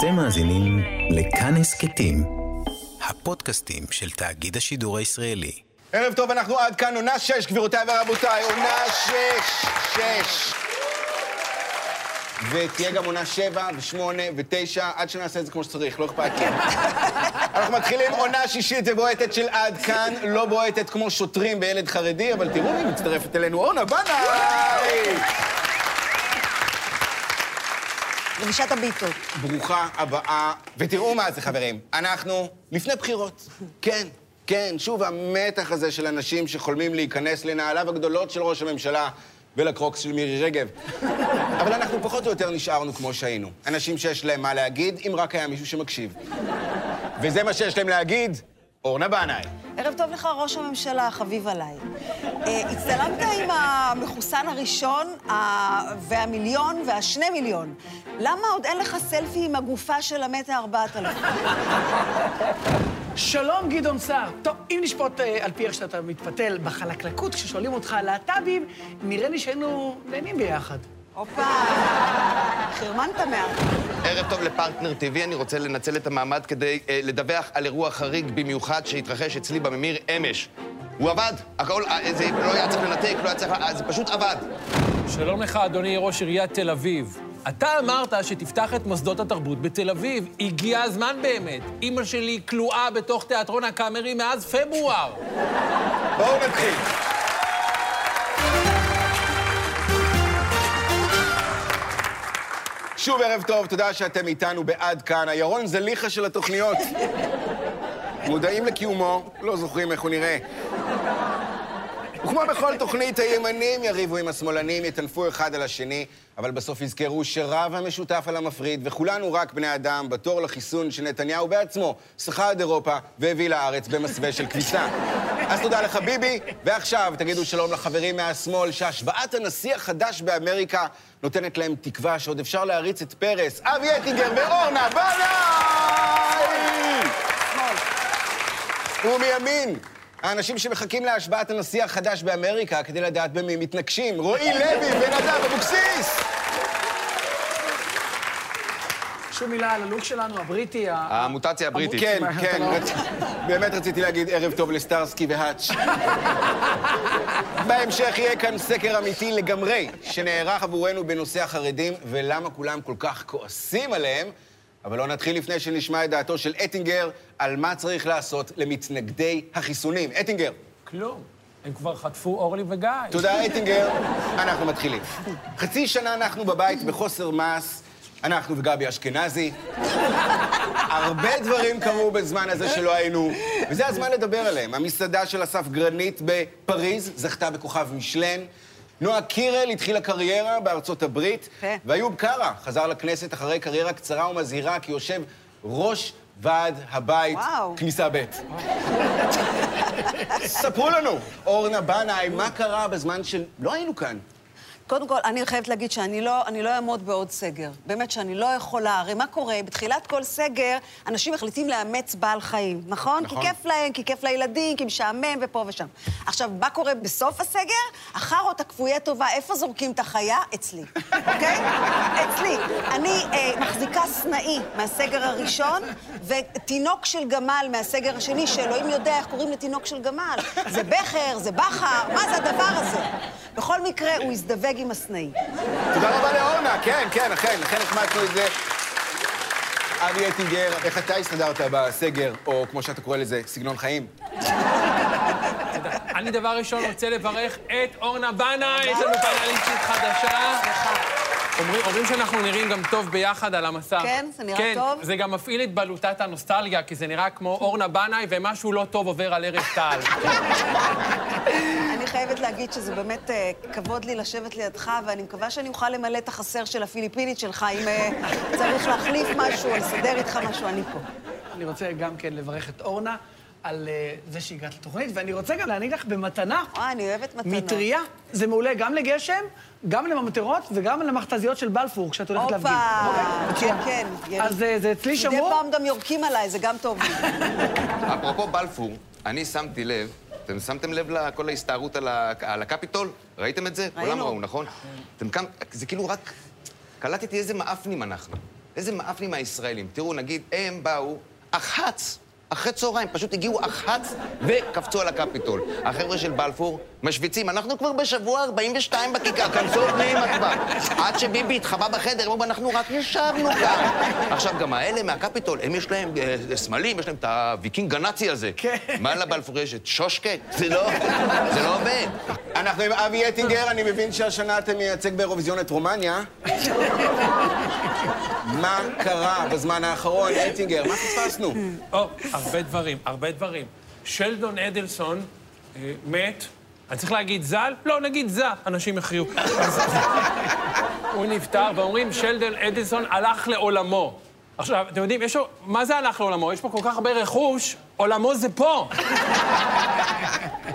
אתם מאזינים לכאן הסכתים, הפודקאסטים של תאגיד השידור הישראלי. ערב טוב, אנחנו עד כאן, עונה שש, גבירותיי ורבותיי, עונה שש, שש. ותהיה גם עונה שבע ושמונה ותשע, עד שנעשה את זה כמו שצריך, לא אכפת לי. אנחנו מתחילים עונה שישית ובועטת של עד כאן, לא בועטת כמו שוטרים בילד חרדי, אבל תראו מי מצטרפת אלינו, אורנה בנאי! לבישת הביטות. ברוכה הבאה, ותראו מה זה, חברים. אנחנו לפני בחירות. כן, כן, שוב המתח הזה של אנשים שחולמים להיכנס לנעליו הגדולות של ראש הממשלה ולקרוקס של מירי רגב. אבל אנחנו פחות או יותר נשארנו כמו שהיינו. אנשים שיש להם מה להגיד, אם רק היה מישהו שמקשיב. וזה מה שיש להם להגיד, אורנה בנאי. ערב טוב לך, ראש הממשלה, החביב עליי. אה, הצטלמת עם המחוסן הראשון והמיליון והשני מיליון. למה עוד אין לך סלפי עם הגופה של המטה ארבעת אלפים? שלום, גדעון סער. טוב, אם נשפוט אה, על פי איך שאתה מתפתל בחלקלקות, כששואלים אותך על להט"בים, נראה לי שהיינו נהנים ביחד. הופה, חרמנת מעט. ערב טוב לפרטנר TV, אני רוצה לנצל את המעמד כדי אה, לדווח על אירוע חריג במיוחד שהתרחש אצלי בממיר אמש. הוא עבד, הכל, אה, זה לא היה צריך לנתק, לא היה צריך... אה, זה פשוט עבד. שלום לך, אדוני ראש עיריית תל אביב. אתה אמרת שתפתח את מוסדות התרבות בתל אביב. הגיע הזמן באמת. אימא שלי כלואה בתוך תיאטרון הקאמרי מאז פברואר. בואו נתחיל. שוב ערב טוב, תודה שאתם איתנו בעד כאן. הירון זליכה של התוכניות. מודעים לקיומו, לא זוכרים איך הוא נראה. וכמו בכל תוכנית, הימנים יריבו עם השמאלנים, יטנפו אחד על השני, אבל בסוף יזכרו שרב המשותף על המפריד, וכולנו רק בני אדם, בתור לחיסון שנתניהו בעצמו שחה עד אירופה והביא לארץ במסווה של כביסה. אז תודה לך, ביבי, ועכשיו תגידו שלום לחברים מהשמאל, שהשבעת הנשיא החדש באמריקה נותנת להם תקווה שעוד אפשר להריץ את פרס, אבי אטינגר ואורנה בנאי! ומימין, האנשים שמחכים להשבעת הנשיא החדש באמריקה כדי לדעת במי מתנגשים. רועי לוי ונדב אבוקסיס! שום מילה על הלוק שלנו, הבריטי, ה- המוטציה הבריטית. כן, כן, לא-. באמת רציתי להגיד ערב טוב לסטארסקי והאץ'. בהמשך יהיה כאן סקר אמיתי לגמרי, שנערך עבורנו בנושא החרדים, ולמה כולם כל כך כועסים עליהם. אבל לא נתחיל לפני שנשמע את דעתו של אטינגר על מה צריך לעשות למתנגדי החיסונים. אטינגר, כלום. הם כבר חטפו אורלי וגיא. תודה, אטינגר. אנחנו מתחילים. חצי שנה אנחנו בבית בחוסר מעש, אנחנו וגבי אשכנזי. הרבה דברים קרו בזמן הזה שלא היינו, וזה הזמן לדבר עליהם. המסעדה של אסף גרנית בפריז זכתה בכוכב משלן. נועה קירל התחילה קריירה בארצות הברית. ואיוב קרא חזר לכנסת אחרי קריירה קצרה ומזהירה כיושב ראש ועד הבית, וואו. כניסה ב'. ספרו לנו, אורנה בנאי, מה קרה בזמן שלא היינו כאן? קודם כל, אני חייבת להגיד שאני לא, לא אעמוד בעוד סגר. באמת שאני לא יכולה. הרי מה קורה? בתחילת כל סגר, אנשים מחליטים לאמץ בעל חיים, נכון? נכון. כי כיף להם, כי כיף לילדים, כי משעמם ופה ושם. עכשיו, מה קורה בסוף הסגר? החארות הכפויי טובה, איפה זורקים את החיה? אצלי, אוקיי? אצלי. אני אה, מחזיקה סנאי מהסגר הראשון, ותינוק של גמל מהסגר השני, שאלוהים יודע איך קוראים לתינוק של גמל. זה בכר, זה בכר, מה זה הדבר הזה? בכל מקרה, הוא הזדווג עם הסנאי. תודה רבה לאורנה, כן, כן, אכן, אכן החמצנו את זה. אבי אטינגר, איך אתה הסתדרת בסגר, או כמו שאתה קורא לזה, סגנון חיים? אני דבר ראשון רוצה לברך את אורנה בנאי, יש לנו פנליסטית חדשה. אומרים, אומרים שאנחנו נראים גם טוב ביחד על המסך. כן? זה נראה כן, טוב? זה גם מפעיל את בלוטת הנוסטלגיה, כי זה נראה כמו אורנה בנאי ומשהו לא טוב עובר על ארז טל. אני חייבת להגיד שזה באמת אה, כבוד לי לשבת לידך, ואני מקווה שאני אוכל למלא את החסר של הפיליפינית שלך, אם אה, צריך להחליף משהו לסדר איתך משהו, אני פה. אני רוצה גם כן לברך את אורנה על אה, זה שהגעת לתוכנית, ואני רוצה גם להעניק לך במתנה וואי, אני אוהבת מתנות. מטריה. זה מעולה גם לגשם, גם לממטרות וגם למכתזיות של בלפור, כשאת הולכת להפגין. הופה, אוקיי, כן. כן. אז אה, זה אצלי מדי שמור. פעם גם יורקים עליי, זה גם טוב. אפרופו בלפור, אני שמתי לב, אתם שמתם לב לכל ההסתערות על, ה... על הקפיטול? ראיתם את זה? ראינו. כולם ראו, נכון? אתם קם... זה כאילו רק... קלטתי איזה מעפנים אנחנו. איזה מעפנים הישראלים. תראו, נגיד, הם באו, אחץ, אחרי צהריים, פשוט הגיעו אחץ וקפצו על הקפיטול. החבר'ה של בלפור משוויצים, אנחנו כבר בשבוע 42 בכיכר, כנסו פנימה כבר. עד שביבי התחבא בחדר, הם אמרו, אנחנו רק ישבנו כאן. עכשיו, גם האלה מהקפיטול, הם יש להם אה, סמלים, יש להם את הוויקינג הנאצי הזה. כן. מה לבלפור יש? את שושקה? זה לא, זה לא עובד. אנחנו עם אבי אטינגר, אני מבין שהשנה אתה מייצג באירוויזיון את רומניה. מה קרה בזמן האחרון, אטינגר? מה פספסנו? או, הרבה דברים, הרבה דברים. שלדון אדלסון אה, מת, אני צריך להגיד ז"ל? לא, נגיד ז"ל, אנשים. אז הוא נפטר, ואומרים שלדון אדלסון הלך לעולמו. עכשיו, אתם יודעים, יש לו... מה זה הלך לעולמו? יש פה כל כך הרבה רכוש, עולמו זה פה.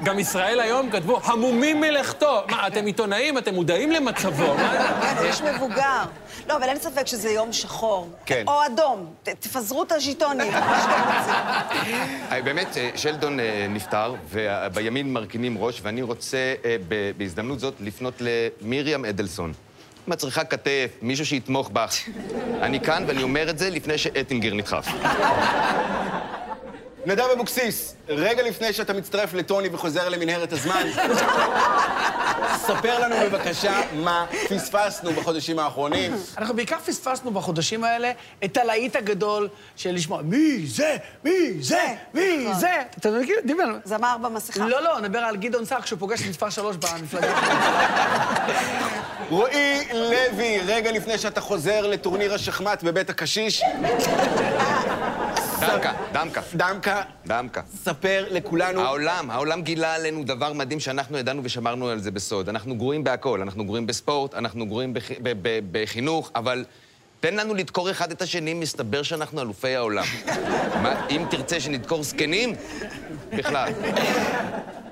גם ישראל היום כתבו, המומים מלכתו. מה, אתם עיתונאים? אתם מודעים למצבו? מה זה? זה איש מבוגר. לא, אבל אין ספק שזה יום שחור. כן. או אדום. תפזרו את הז'יטונים, מה שאתם רוצים. אה, באמת, אה, שלדון אה, נפטר, ובימין מרכינים ראש, ואני רוצה בהזדמנות זאת לפנות למרים אדלסון. אם את צריכה כתף, מישהו שיתמוך בך. אני כאן ואני אומר את זה לפני שאטינגר נדחף. נדב אבוקסיס, רגע לפני שאתה מצטרף לטוני וחוזר למנהרת הזמן, ספר לנו בבקשה מה פספסנו בחודשים האחרונים. אנחנו בעיקר פספסנו בחודשים האלה את הלהיט הגדול של לשמוע מי זה, מי זה, מי נכון. זה. אתה מכיר? דמיין. זמר במסכה. לא, לא, נדבר על גדעון סער כשהוא פוגש את מספר שלוש במפלגה. רועי לוי, רגע לפני שאתה חוזר לטורניר השחמט בבית הקשיש, דמקה, דמקה, דמקה, דמקה. ספר לכולנו. העולם, העולם גילה עלינו דבר מדהים שאנחנו ידענו ושמרנו על זה בסוד. אנחנו גרועים בהכל, אנחנו גרועים בספורט, אנחנו גרועים בח... ב- ב- בחינוך, אבל תן לנו לדקור אחד את השני, מסתבר שאנחנו אלופי העולם. מה, אם תרצה שנדקור זקנים? בכלל.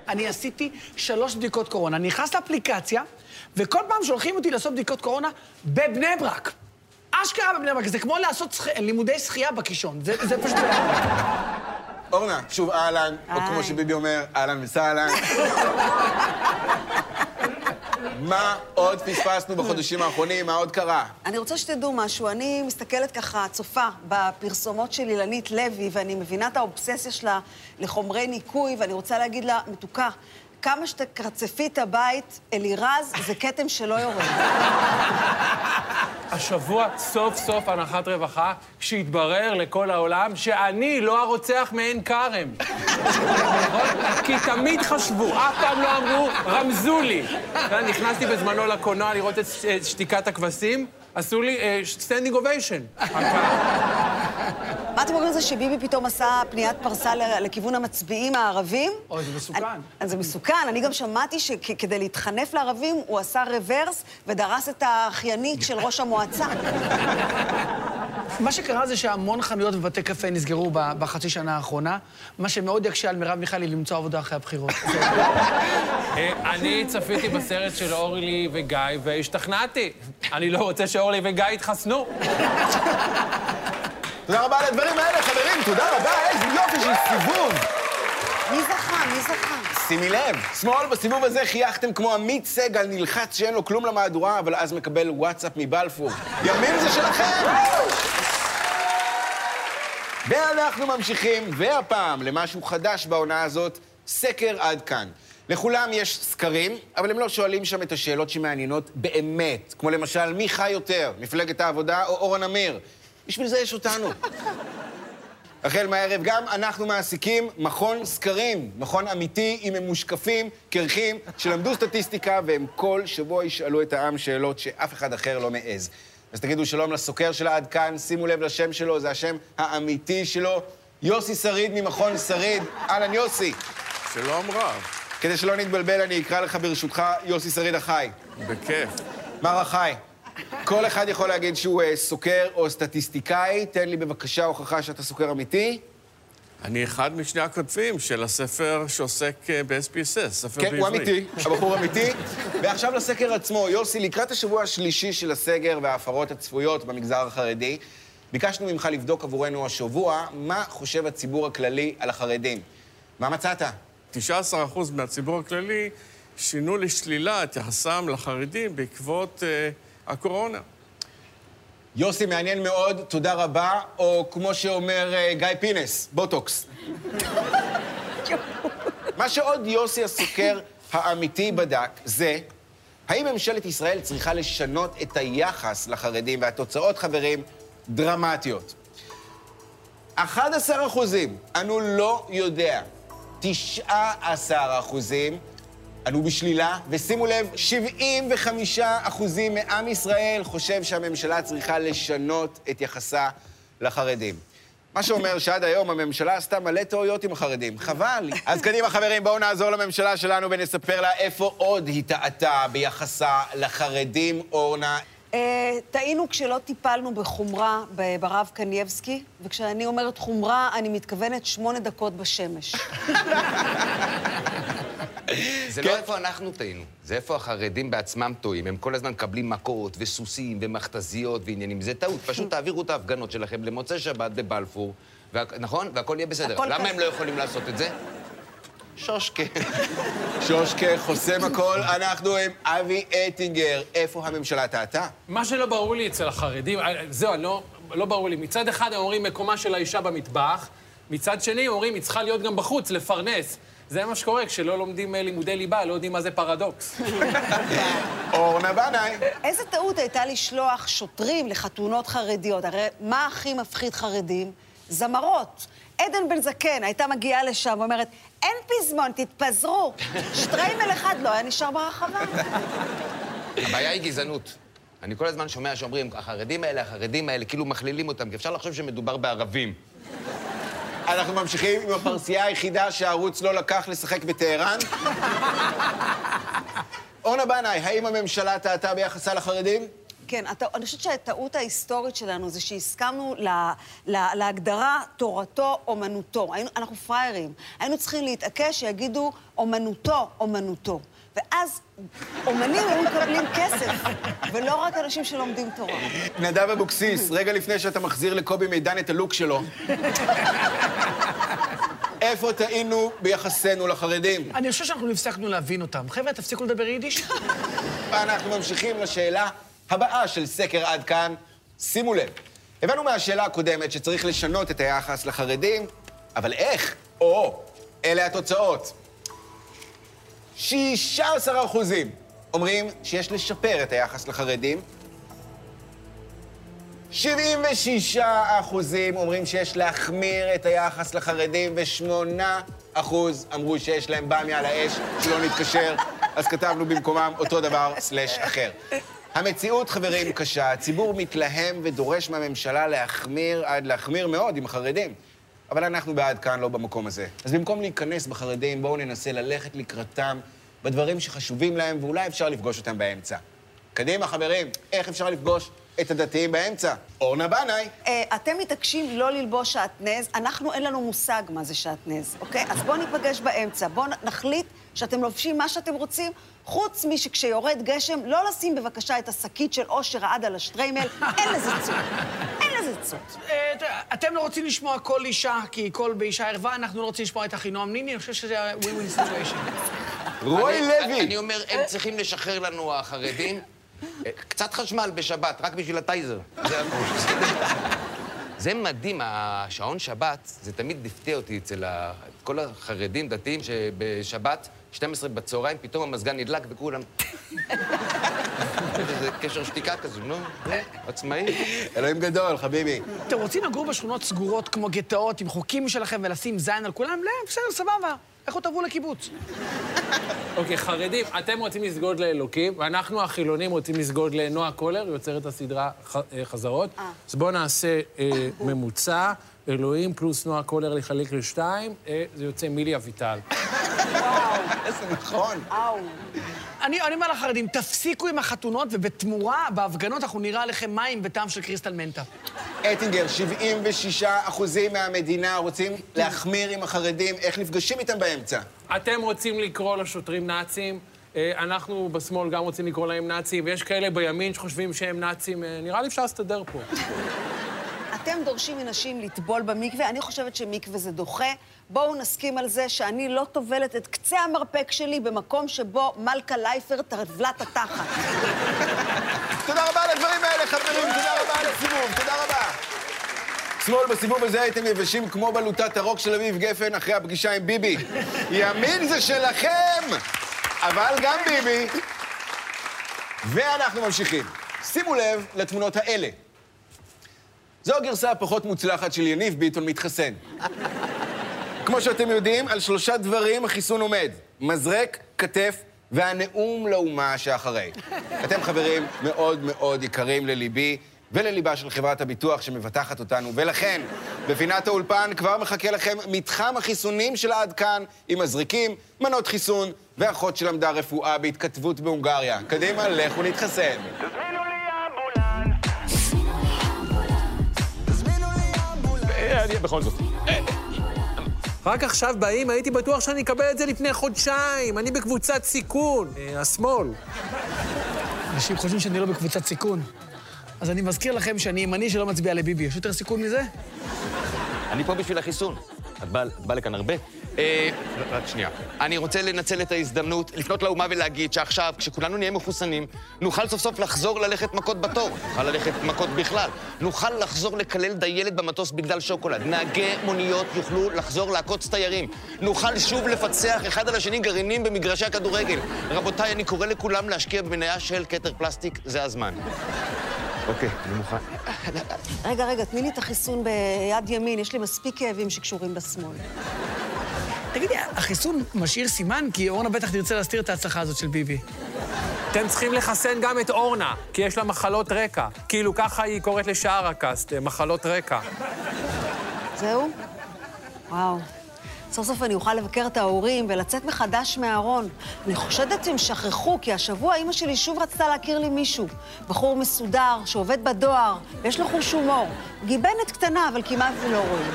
אני עשיתי שלוש בדיקות קורונה. אני נכנס לאפליקציה, וכל פעם שולחים אותי לעשות בדיקות קורונה בבני ברק. אשכרה בבני ברק. זה כמו לעשות שח... לימודי שחייה בקישון. זה, זה פשוט... אורנה, שוב אהלן, או. כמו שביבי אומר, אהלן וסהלן. מה עוד פספסנו בחודשים האחרונים? מה עוד קרה? אני רוצה שתדעו משהו. אני מסתכלת ככה, צופה בפרסומות של אילנית לוי, ואני מבינה את האובססיה שלה לחומרי ניקוי, ואני רוצה להגיד לה, מתוקה, כמה שתקרצפי את הבית, אלירז, זה כתם שלא יורד. השבוע סוף סוף הנחת רווחה, כשהתברר לכל העולם שאני לא הרוצח מעין כרם. כי תמיד חשבו, אף פעם לא אמרו, רמזו לי. נכנסתי בזמנו לקולנוע לראות את שתיקת הכבשים, עשו לי standing ovation. מה אתם אומרים על זה שביבי פתאום עשה פניית פרסה לכיוון המצביעים הערבים? אוי, זה מסוכן. אני- זה מסוכן. אני גם שמעתי שכדי להתחנף לערבים, הוא עשה רוורס ודרס את האחיינית של ראש המועצה. מה שקרה זה שהמון חנויות ובתי קפה נסגרו בחצי שנה האחרונה, מה שמאוד יקשה על מרב מיכאלי למצוא עבודה אחרי הבחירות. אני צפיתי בסרט של אורלי וגיא והשתכנעתי. אני לא רוצה שאורלי וגיא יתחסנו. תודה רבה על הדברים האלה, חברים, תודה רבה, איזה יופי של סיבוב. מי זכה? מי זכה? שימי לב, שמאל, בסיבוב הזה חייכתם כמו עמית סגל, נלחץ שאין לו כלום למהדורה, אבל אז מקבל וואטסאפ מבלפור. ימין זה שלכם! ואנחנו ממשיכים, והפעם למשהו חדש בעונה הזאת, סקר עד כאן. לכולם יש סקרים, אבל הם לא שואלים שם את השאלות שמעניינות באמת, כמו למשל, מי חי יותר, מפלגת העבודה או אורה נמיר? בשביל זה יש אותנו. החל מהערב גם אנחנו מעסיקים מכון סקרים, מכון אמיתי עם ממושקפים, קרחים, שלמדו סטטיסטיקה, והם כל שבוע ישאלו את העם שאלות שאף אחד אחר לא מעז. אז תגידו שלום לסוקר של עד כאן, שימו לב לשם שלו, זה השם האמיתי שלו, יוסי שריד ממכון שריד. אהלן, יוסי. שלום רב, כדי שלא נתבלבל, אני אקרא לך ברשותך יוסי שריד החי. בכיף. מר החי, כל אחד יכול להגיד שהוא אה, סוקר או סטטיסטיקאי, תן לי בבקשה הוכחה שאתה סוקר אמיתי. אני אחד משני הכותבים של הספר שעוסק אה, ב-SPSS, ספר כן, בעברית. הוא אמיתי, הבחור אמיתי. ועכשיו לסקר עצמו. יוסי, לקראת השבוע השלישי של הסגר וההפרות הצפויות במגזר החרדי, ביקשנו ממך לבדוק עבורנו השבוע מה חושב הציבור הכללי על החרדים. מה מצאת? 19% מהציבור הכללי שינו לשלילה את יחסם לחרדים בעקבות אה, הקורונה. יוסי, מעניין מאוד, תודה רבה, או כמו שאומר אה, גיא פינס, בוטוקס. מה שעוד יוסי הסוקר האמיתי בדק זה האם ממשלת ישראל צריכה לשנות את היחס לחרדים, והתוצאות, חברים, דרמטיות. 11 אחוזים, אנו לא יודע. 19 אחוזים, אנו בשלילה, ושימו לב, 75 אחוזים מעם ישראל חושב שהממשלה צריכה לשנות את יחסה לחרדים. מה שאומר שעד היום הממשלה עשתה מלא טעויות עם החרדים. חבל. אז קדימה, חברים, בואו נעזור לממשלה שלנו ונספר לה איפה עוד היא טעתה ביחסה לחרדים. אורנה, אה, טעינו כשלא טיפלנו בחומרה ברב קנייבסקי, וכשאני אומרת חומרה, אני מתכוונת שמונה דקות בשמש. זה לא איפה אנחנו טעינו, זה איפה החרדים בעצמם טועים. הם כל הזמן מקבלים מכות וסוסים ומכתזיות ועניינים. זה טעות. פשוט תעבירו את ההפגנות שלכם למוצאי שבת בבלפור, וה... נכון? והכל יהיה בסדר. הכל למה כזה. הם לא יכולים לעשות את זה? שושקה. שושקה חוסם הכל, אנחנו עם אבי אטינגר. איפה הממשלה טעתה? מה שלא ברור לי אצל החרדים, אה, זהו, לא, לא ברור לי. מצד אחד הם אומרים מקומה של האישה במטבח, מצד שני אומרים היא צריכה להיות גם בחוץ, לפרנס. זה מה שקורה כשלא לומדים אה, לימודי ליבה, לא יודעים מה זה פרדוקס. אורנה בנאי. איזה טעות הייתה לשלוח שוטרים לחתונות חרדיות? הרי מה הכי מפחיד חרדים? זמרות. עדן בן זקן הייתה מגיעה לשם ואומרת, אין פזמון, תתפזרו. שטריימל אחד לא היה נשאר ברחבה. הבעיה היא גזענות. אני כל הזמן שומע שאומרים, החרדים האלה, החרדים האלה, כאילו מכלילים אותם, כי אפשר לחשוב שמדובר בערבים. אנחנו ממשיכים עם הפרסייה היחידה שהערוץ לא לקח לשחק בטהרן. אורנה בנאי, האם הממשלה טעתה ביחסה לחרדים? כן, הט... אני חושבת שהטעות ההיסטורית שלנו זה שהסכמנו ל... ל... להגדרה תורתו, אומנותו. היינו... אנחנו פראיירים. היינו צריכים להתעקש שיגידו אומנותו, אומנותו. ואז אומנים היו מקבלים כסף, ולא רק אנשים שלומדים תורה. נדב אבוקסיס, רגע לפני שאתה מחזיר לקובי מידן את הלוק שלו. איפה טעינו ביחסנו לחרדים? אני חושב שאנחנו הפסקנו להבין אותם. חבר'ה, תפסיקו לדבר יידיש. אנחנו ממשיכים לשאלה הבאה של סקר עד כאן. שימו לב, הבנו מהשאלה הקודמת שצריך לשנות את היחס לחרדים, אבל איך? או, אלה התוצאות. 16 אחוזים אומרים שיש לשפר את היחס לחרדים. 76 אחוזים אומרים שיש להחמיר את היחס לחרדים, ו-8 אחוז אמרו שיש להם במיה על האש, שלא נתקשר, אז כתבנו במקומם אותו דבר, סלש אחר. המציאות, חברים, קשה. הציבור מתלהם ודורש מהממשלה להחמיר, עד להחמיר מאוד עם החרדים. אבל אנחנו בעד כאן, לא במקום הזה. אז במקום להיכנס בחרדים, בואו ננסה ללכת לקראתם בדברים שחשובים להם, ואולי אפשר לפגוש אותם באמצע. קדימה, חברים, איך אפשר לפגוש את הדתיים באמצע? אורנה בנאי. אה, אתם מתעקשים לא ללבוש שעטנז, אנחנו אין לנו מושג מה זה שעטנז, אוקיי? אז בואו ניפגש באמצע. בואו נחליט שאתם לובשים מה שאתם רוצים, חוץ משכשיורד גשם, לא לשים בבקשה את השקית של אושר עד על השטריימל, אין לזה צות. אין לזה צות. אה, אתם לא רוצים לשמוע קול אישה, כי קול באישה ערווה, אנחנו לא רוצים לשמוע את אחינועם ניני, אני חושב שזה ה-win-win situation. רוי אני- לוי. אני אומר, הם צריכים לשחרר לנו, החרדים, קצת חשמל בשבת, רק בשביל הטייזר. זה מדהים, השעון שבת, זה תמיד הפתיע אותי אצל ה... כל החרדים, דתיים, שבשבת, 12 בצהריים, פתאום המזגן נדלק וכולם... איזה קשר שתיקה כזה, נו, נו, עצמאי. אלוהים גדול, חביבי. אתם רוצים לגור בשכונות סגורות כמו גטאות עם חוקים משלכם ולשים זין על כולם? לא, בסדר, סבבה. לכו תעברו לקיבוץ. אוקיי, חרדים, אתם רוצים לסגוד לאלוקים, ואנחנו החילונים רוצים לסגוד לנועה קולר, יוצרת הסדרה ח- אה, חזרות. אז בואו נעשה אה, ממוצע, אלוהים פלוס נועה קולר לחלק לשתיים, אה, זה יוצא מילי אביטל. איזה נכון. אני אומר לחרדים, תפסיקו עם החתונות, ובתמורה, בהפגנות אנחנו נראה עליכם מים בטעם של קריסטל מנטה. אטינגר, 76 אחוזים מהמדינה רוצים להחמיר עם החרדים, איך נפגשים איתם באמצע? אתם רוצים לקרוא לשוטרים נאצים, אה, אנחנו בשמאל גם רוצים לקרוא להם נאצים, ויש כאלה בימין שחושבים שהם נאצים, אה, נראה לי אפשר להסתדר פה. אתם דורשים מנשים לטבול במקווה, אני חושבת שמקווה זה דוחה. בואו נסכים על זה שאני לא טובלת את קצה המרפק שלי במקום שבו מלכה לייפר טבלה את התחת. תודה רבה על הדברים האלה, חברים, תודה רבה על הסיבוב, תודה רבה. שמאל בסיבוב הזה הייתם יבשים כמו בלוטת הרוק של אביב גפן אחרי הפגישה עם ביבי. ימין זה שלכם! אבל גם ביבי. ואנחנו ממשיכים. שימו לב לתמונות האלה. זו הגרסה הפחות מוצלחת של יניב ביטון מתחסן. כמו שאתם יודעים, על שלושה דברים החיסון עומד. מזרק, כתף והנאום לאומה שאחרי. אתם חברים מאוד מאוד יקרים לליבי ולליבה של חברת הביטוח שמבטחת אותנו, ולכן, בפינת האולפן כבר מחכה לכם מתחם החיסונים של עד כאן, עם מזריקים, מנות חיסון, ואחות שלמדה רפואה בהתכתבות בהונגריה. קדימה, לכו נתחסן. אני- בכל זאת. רק עכשיו באים, הייתי בטוח שאני אקבל את זה לפני חודשיים. אני בקבוצת סיכון. אה, השמאל. אנשים חושבים שאני לא בקבוצת סיכון. אז אני מזכיר לכם שאני ימני שלא מצביע לביבי. יש יותר סיכון מזה? אני פה בשביל החיסון. את באה בא לכאן הרבה? אה, רק שנייה. אני רוצה לנצל את ההזדמנות, לפנות לאומה ולהגיד שעכשיו, כשכולנו נהיה מחוסנים, נוכל סוף סוף לחזור ללכת מכות בתור. נוכל ללכת מכות בכלל. נוכל לחזור לקלל דיילת במטוס בגלל שוקולד. נהגי מוניות יוכלו לחזור לעקוץ תיירים. נוכל שוב לפצח אחד על השני גרעינים במגרשי הכדורגל. רבותיי, אני קורא לכולם להשקיע במניה של כתר פלסטיק, זה הזמן. אוקיי, אני מוכן. רגע, רגע, תני לי את החיסון ביד ימין, יש לי מספיק כאבים שקשורים בשמאל. תגידי, החיסון משאיר סימן? כי אורנה בטח תרצה להסתיר את ההצלחה הזאת של ביבי. אתם צריכים לחסן גם את אורנה, כי יש לה מחלות רקע. כאילו, ככה היא קוראת לשאר הקאסט, אה, מחלות רקע. זהו? וואו. סוף סוף אני אוכל לבקר את ההורים ולצאת מחדש מהארון. אני חושדת שהם שכחו, כי השבוע אימא שלי שוב רצתה להכיר לי מישהו. בחור מסודר, שעובד בדואר, ויש לו חוש הומור. גיבנת קטנה, אבל כמעט ולא רואים.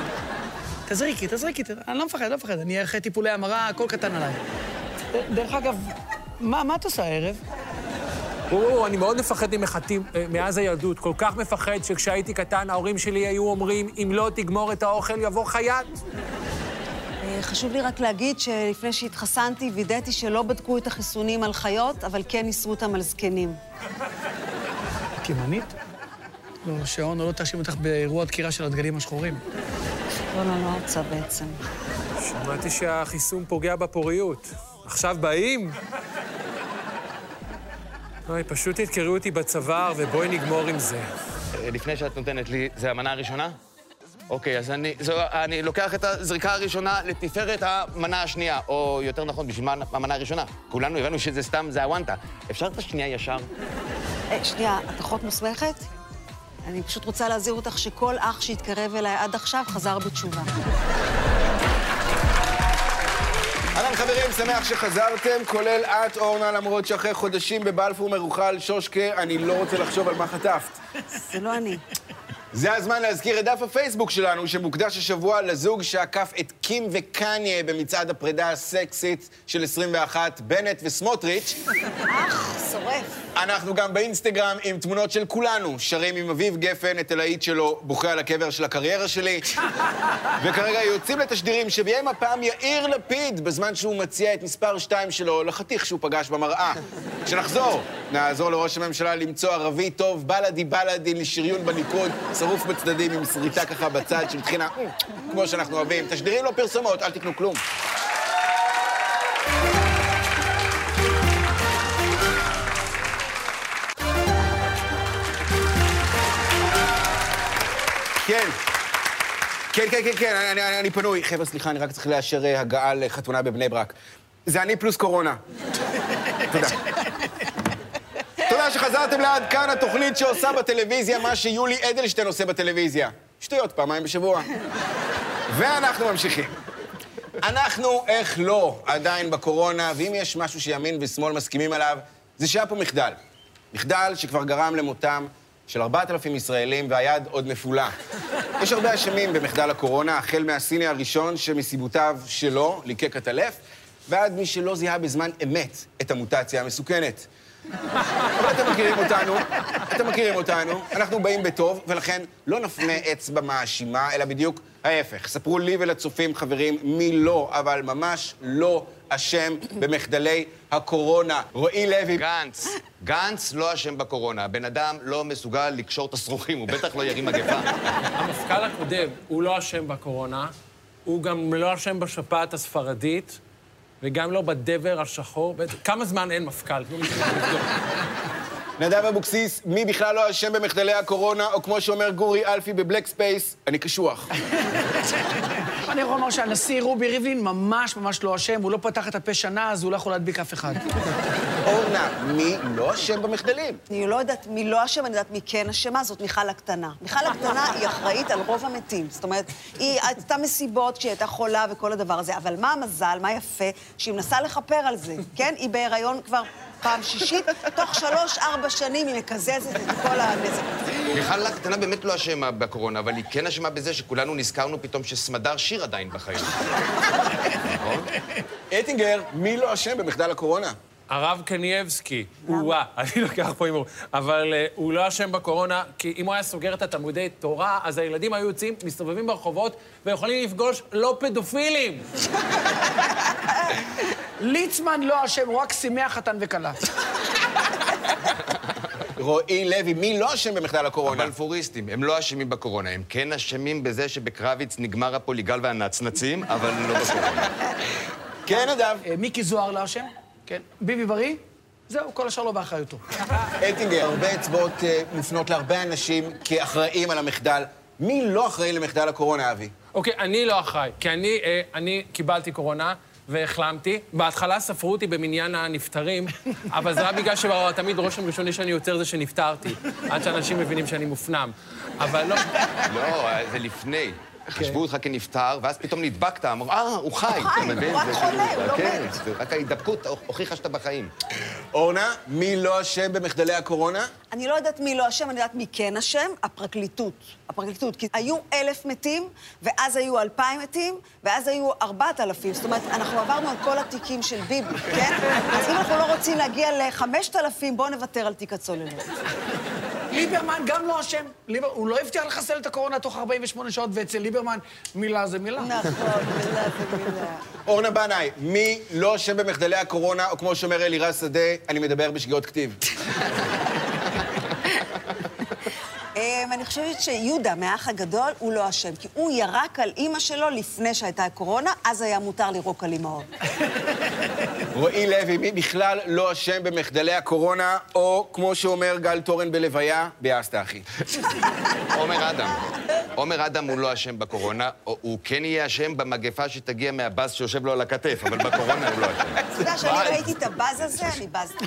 תזריקי, תזריקי, אני לא מפחד, לא מפחד. אני אחרי טיפולי המרה, הכל קטן עליי. דרך אגב, מה מה את עושה הערב? או, אני מאוד מפחד ממחטים אה, מאז הילדות. כל כך מפחד שכשהייתי קטן, ההורים שלי היו אומרים, אם לא תגמור את האוכל, יבוא חייט. חשוב לי רק להגיד שלפני שהתחסנתי, וידאתי שלא בדקו את החיסונים על חיות, אבל כן ניסו אותם על זקנים. את ימנית? לא, שעון, לא תאשים אותך באירוע דקירה של הדגלים השחורים. לא, לא, לא רוצה בעצם. שמעתי שהחיסון פוגע בפוריות. עכשיו באים? אוי, פשוט תדקרו אותי בצוואר ובואי נגמור עם זה. אה, לפני שאת נותנת לי, זה המנה הראשונה? אוקיי, אז אני, זו, אני לוקח את הזריקה הראשונה לתפארת המנה השנייה, או יותר נכון, בשביל מה המנה הראשונה. כולנו הבנו שזה סתם, זה הוואנטה. אפשר את השנייה ישר? אה, שנייה, את אחות מוסמכת? אני פשוט רוצה להזהיר אותך שכל אח שהתקרב אליי עד עכשיו חזר בתשובה. אהלן חברים, שמח שחזרתם, כולל את, אורנה, למרות שאחרי חודשים בבלפור מרוחה שושקה, אני לא רוצה לחשוב על מה חטפת. זה לא אני. זה הזמן להזכיר את דף הפייסבוק שלנו, שמוקדש השבוע לזוג שעקף את קים וקניה במצעד הפרידה הסקסית של 21, בנט וסמוטריץ'. אח, שורף. אנחנו גם באינסטגרם עם תמונות של כולנו, שרים עם אביב גפן את הלהיט שלו, בוכה על הקבר של הקריירה שלי. וכרגע יוצאים לתשדירים שביים הפעם יאיר לפיד, בזמן שהוא מציע את מספר 2 שלו לחתיך שהוא פגש במראה. כשנחזור, נעזור לראש הממשלה למצוא ערבי טוב, בלאדי בלאדי לשריון בליכוד, שרוף בצדדים עם שריטה ככה בצד "אה", כמו שאנחנו אוהבים. תשדירים לא פרסומות, אל תקנו כלום. כן. כן, כן, כן, כן, אני, אני, אני פנוי. חבר'ה, סליחה, אני רק צריך לאשר אה, הגעה לחתונה בבני ברק. זה אני פלוס קורונה. תודה. תודה שחזרתם לעד כאן, התוכנית שעושה בטלוויזיה מה שיולי אדלשטיין עושה בטלוויזיה. שטויות, פעמיים בשבוע. ואנחנו ממשיכים. אנחנו, איך לא, עדיין בקורונה, ואם יש משהו שימין ושמאל מסכימים עליו, זה שהיה פה מחדל. מחדל שכבר גרם למותם של 4,000 ישראלים, והיד עוד נפולה. יש הרבה אשמים במחדל הקורונה, החל מהסיני הראשון שמסיבותיו שלו ליקק את הלף, ועד מי שלא זיהה בזמן אמת את המוטציה המסוכנת. אבל אתם מכירים אותנו, אתם מכירים אותנו, אנחנו באים בטוב, ולכן לא נפנה אצבע מאשימה, אלא בדיוק ההפך. ספרו לי ולצופים, חברים, מי לא, אבל ממש לא אשם במחדלי הקורונה. רועי לוי, גנץ, גנץ לא אשם בקורונה. הבן אדם לא מסוגל לקשור את השרוכים, הוא בטח לא ירים מגפה. המפכ"ל הקודם, הוא לא אשם בקורונה, הוא גם לא אשם בשפעת הספרדית, וגם לא בדבר השחור. כמה זמן אין מפכ"ל? נדב אבוקסיס, מי בכלל לא אשם במחדלי הקורונה, או כמו שאומר גורי אלפי בבלק ספייס, אני קשוח. אני יכול לומר שהנשיא רובי ריבלין ממש ממש לא אשם, הוא לא פתח את הפה שנה, אז הוא לא יכול להדביק אף אחד. אורנה, מי לא אשם במחדלים? אני לא יודעת מי לא אשם, אני יודעת מי כן אשמה, זאת מיכל הקטנה. מיכל הקטנה היא אחראית על רוב המתים. זאת אומרת, היא עשתה מסיבות כשהיא הייתה חולה וכל הדבר הזה, אבל מה המזל, מה יפה, שהיא מנסה לכפר על זה, כן? היא בהיריון כבר פעם שישית, תוך שלוש-ארבע שנים היא מקזזת את כל הנזק. מיכל הקטנה באמת לא אשמה בקורונה, אבל היא כן אשמה בזה שכולנו נזכרנו פתאום שסמדר שיר עדיין בחיים. נכון? אטינגר, מי לא אשם במחדל הקורונה? הרב קנייבסקי, או-אה, אני לוקח פה הימור, אבל uh, הוא לא אשם בקורונה, כי אם הוא היה סוגר את התלמודי תורה, אז הילדים היו יוצאים, מסתובבים ברחובות, ויכולים לפגוש לא פדופילים. ליצמן לא אשם, הוא רק שימח חתן וכלה. רועי לוי, מי לא אשם במחדל הקורונה? הבלפוריסטים, הם לא אשמים בקורונה, הם כן אשמים בזה שבקרביץ נגמר הפוליגל והנצנצים, אבל לא בקורונה. כן, נדב. אה, מיקי זוהר לא אשם? כן. ביבי בריא? זהו, כל השאר לא באחריותו. אטינגר, הרבה אצבעות אה, מופנות להרבה אנשים כאחראים על המחדל. מי לא אחראי למחדל הקורונה, אבי? אוקיי, אני לא אחראי, כי אני, אה, אני קיבלתי קורונה והחלמתי. בהתחלה ספרו אותי במניין הנפטרים, אבל זה היה בגלל שתמיד רושם ראשוני שאני יוצר זה שנפטרתי, עד שאנשים מבינים שאני מופנם. אבל לא... לא, זה לפני. חשבו אותך כנפטר, ואז פתאום נדבקת, אמרו, אה, הוא חי. הוא חי? הוא רק זה חולה, כאילו- הוא לא כן, מת. זה רק ההידבקות הוכיחה שאתה בחיים. אורנה, מי לא אשם במחדלי הקורונה? אני לא יודעת מי לא אשם, אני יודעת מי כן אשם, הפרקליטות. הפרקליטות. כי היו אלף מתים, ואז היו אלפיים מתים, ואז היו ארבעת אלפים. זאת אומרת, אנחנו עברנו על כל התיקים של ביבי, כן? אז אם אנחנו לא רוצים להגיע לחמשת אלפים, בואו נוותר על תיק הצוללות. ליברמן גם לא אשם. ליבר... הוא לא הבטיח לחסל את הקורונה תוך 48 שעות, ואצל ליברמן מילה זה מילה. נכון, מילה זה מילה. אורנה בנאי, מי לא אשם במחדלי הקורונה, או כמו שאומר אלירז שדה, אני מדבר בשגיאות כתיב. אמ, אני חושבת שיהודה, מהאח הגדול, הוא לא אשם, כי הוא ירק על אימא שלו לפני שהייתה קורונה, אז היה מותר לירוק על אימהות. רועי לוי, מי בכלל לא אשם במחדלי הקורונה, או כמו שאומר גל תורן בלוויה, ביאסת אחי. עומר אדם. עומר אדם הוא לא אשם בקורונה, הוא כן יהיה אשם במגפה שתגיע מהבאז שיושב לו על הכתף, אבל בקורונה הוא לא אשם. אתה יודע שאני ראיתי את הבאז הזה, אני בזתי.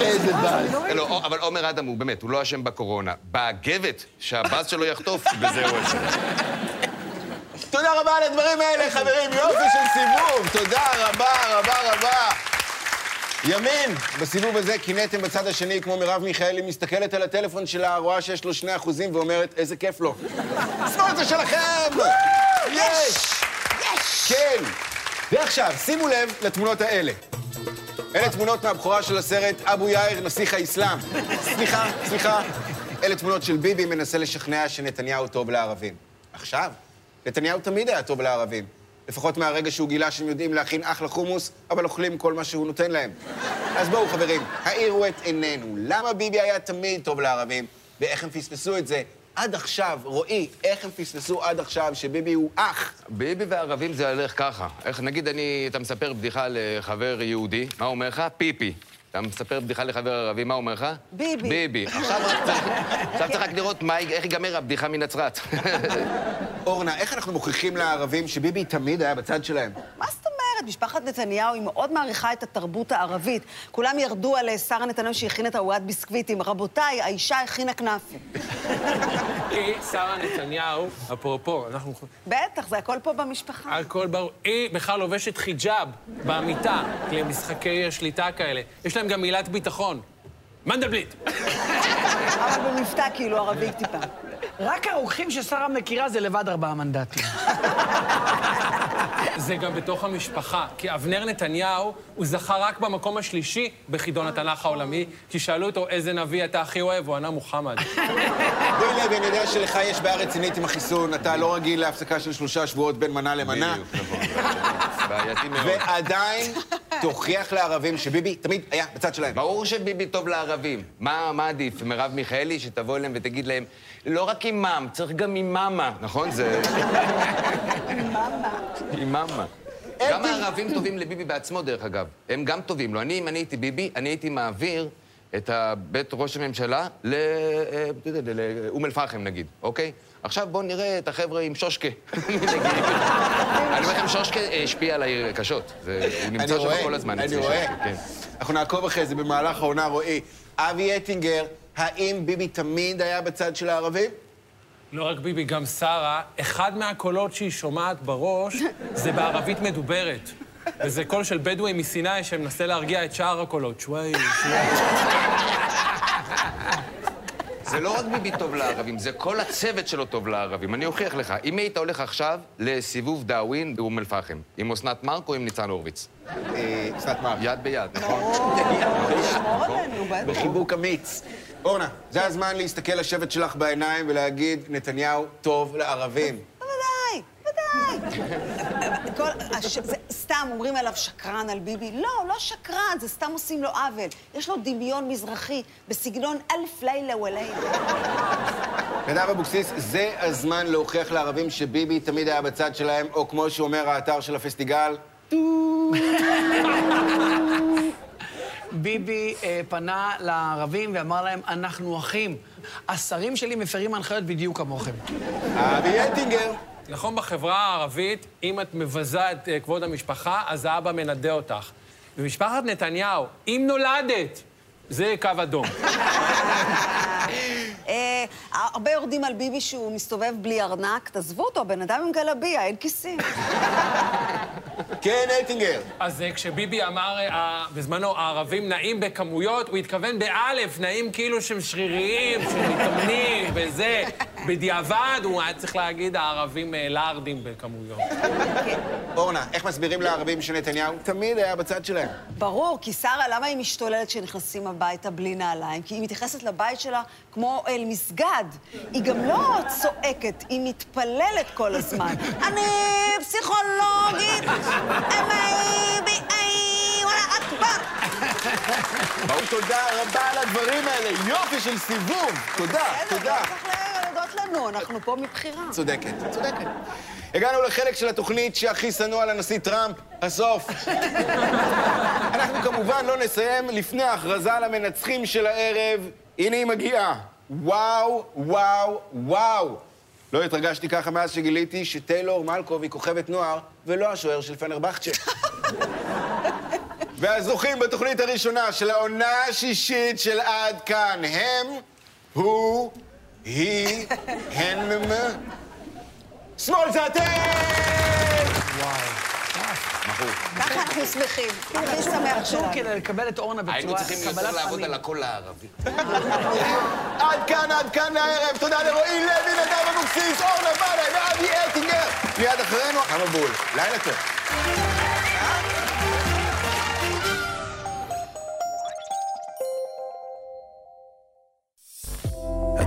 איזה באז. לא, אבל עומר אדם הוא באמת, הוא לא אשם בקורונה. באגבת שהבאז שלו יחטוף, בזה הוא אשם. תודה רבה על הדברים האלה, חברים. יופי של סיבוב. תודה רבה, רבה, רבה. ימין, בסיבוב הזה קינאתם בצד השני, כמו מרב מיכאלי מסתכלת על הטלפון שלה, רואה שיש לו שני אחוזים ואומרת, איזה כיף לו. שמאל זה שלכם! יש! יש! כן. ועכשיו, שימו לב לתמונות האלה. אלה תמונות מהבכורה של הסרט אבו יאיר, נסיך האסלאם. סליחה, סליחה. אלה תמונות של ביבי מנסה לשכנע שנתניהו טוב לערבים. עכשיו, נתניהו תמיד היה טוב לערבים. לפחות מהרגע שהוא גילה שהם יודעים להכין אחלה חומוס, אבל אוכלים כל מה שהוא נותן להם. אז בואו, חברים, האירו את עינינו. למה ביבי היה תמיד טוב לערבים, ואיך הם פספסו את זה עד עכשיו? רועי, איך הם פספסו עד עכשיו שביבי הוא אח? ביבי וערבים זה הולך ככה. איך, נגיד אני, אתה מספר בדיחה לחבר יהודי, מה הוא אומר לך? פיפי. אתה מספר בדיחה לחבר ערבי, מה הוא אומר לך? ביבי. ביבי. עכשיו צריך, רק לראות איך ייגמר הבדיחה מנצרת. אורנה, איך אנחנו מוכיחים לערבים שביבי תמיד היה בצד שלהם? מה זאת? משפחת נתניהו היא מאוד מעריכה את התרבות הערבית. כולם ירדו על אה, שרה נתניהו שהכין את ארוחת ביסקוויטים. רבותיי, האישה הכינה כנאפים. היא, שרה נתניהו, אפרופו, אנחנו... בטח, זה הכל פה במשפחה. הכל ברור. היא בכלל לובשת חיג'אב במיטה, למשחקי שליטה כאלה. יש להם גם מילת ביטחון. מנדלבליט. אבל במבטא כאילו ערבי טיפה. רק הרוקחים ששרה מכירה זה לבד ארבעה מנדטים. זה גם בתוך המשפחה. כי אבנר נתניהו, הוא זכה רק במקום השלישי בחידון התנ"ך העולמי, כי שאלו אותו איזה נביא אתה הכי אוהב, הוא ענה מוחמד. רועי לוי, אני יודע שלך יש בעיה רצינית עם החיסון, אתה לא רגיל להפסקה של שלושה שבועות בין מנה למנה. בדיוק, נכון. בעייתי מאוד. ועדיין תוכיח לערבים שביבי תמיד היה בצד שלהם. ברור שביבי טוב לערבים. מה, מה עדיף? מרב מיכאלי שתבוא אליהם ותגיד להם, לא רק אימאם, צריך גם אימאמה, נכון? זה... אימאמה. גם הערבים טובים לביבי בעצמו, דרך אגב. הם גם טובים לו. אני, אם אני הייתי ביבי, אני הייתי מעביר את בית ראש הממשלה ל... אה, יודע, לאום אל-פחם, נגיד, אוקיי? עכשיו בואו נראה את החבר'ה עם שושקה. אני אומר לכם, שושקה השפיע עליי קשות. זה- הוא נמצא שם כל הזמן. אני רואה. כן. אנחנו נעקוב אחרי זה במהלך העונה, רועי. אבי אטינגר, האם ביבי תמיד היה בצד של הערבים? לא רק ביבי, גם שרה, אחד מהקולות שהיא שומעת בראש זה בערבית מדוברת. וזה קול של בדואי מסיני שמנסה להרגיע את שאר הקולות. שוואי, שוואי. זה לא רק ביבי טוב לערבים, זה כל הצוות שלו טוב לערבים. אני אוכיח לך. אם היית הולך עכשיו לסיבוב דאווין באום אל-פחם, עם אסנת מארק או עם ניצן הורוביץ? אה, אסנת מארק. יד ביד, נכון? בטח. בחיבוק אמיץ. אורנה, זה הזמן להסתכל לשבט שלך בעיניים ולהגיד, נתניהו טוב לערבים. בוודאי, בוודאי. סתם אומרים עליו שקרן על ביבי. לא, לא שקרן, זה סתם עושים לו עוול. יש לו דמיון מזרחי בסגנון אלף לילה ולילה. נדב אבוקסיס, זה הזמן להוכיח לערבים שביבי תמיד היה בצד שלהם, או כמו שאומר האתר של הפסטיגל, ביבי אה, פנה לערבים ואמר להם, אנחנו אחים. השרים שלי מפרים הנחיות בדיוק כמוכם. אבי אטינגר. נכון, בחברה הערבית, אם את מבזה את אה, כבוד המשפחה, אז האבא מנדה אותך. במשפחת נתניהו, אם נולדת, זה קו אדום. אה, הרבה יורדים על ביבי שהוא מסתובב בלי ארנק. תעזבו אותו, בן אדם עם גלביה, אין כיסים. כן, אטינגר. אז אה, כשביבי אמר אה, בזמנו, הערבים נעים בכמויות, הוא התכוון באלף, נעים כאילו שהם שריריים, שהם מתאמנים וזה. בדיעבד הוא היה צריך להגיד, הערבים אה, לארדים בכמויות. אורנה, איך מסבירים לערבים שנתניהו תמיד היה בצד שלהם? ברור, כי שרה, למה היא משתוללת כשנכנסים הביתה בלי נעליים? כי היא מתייחסת לבית שלה כמו אל מסגד. היא גם לא צועקת, היא מתפללת כל הזמן. אני פסיכולוגית, ביאי, וואלה אכבר. ברור, תודה רבה על הדברים האלה. יופי של סיבוב. תודה, תודה. להודות לנו, אנחנו פה מבחירה. צודקת, צודקת. הגענו לחלק של התוכנית שהכי שנוא על הנשיא טראמפ, הסוף. אנחנו כמובן לא נסיים לפני ההכרזה על המנצחים של הערב. הנה היא מגיעה. וואו, וואו, וואו. לא התרגשתי ככה מאז שגיליתי שטיילור מלקוב היא כוכבת נוער, ולא השוער של פנרבכצ'ה. והזוכים בתוכנית הראשונה של העונה השישית של עד כאן הם, הוא, היא, הם, שמאל זה אתם! ככה אנחנו שמחים. הכי שמח שלנו. כדי לקבל את אורנה היינו בצורה צריכים יותר לעבוד. על הקול הערבי. עד כאן, עד כאן לערב. תודה לרועי לוי, נדב אבוקסיס, אורנה בנאי ואבי אטינגר. מיד אחרינו, המבול. לילה טוב.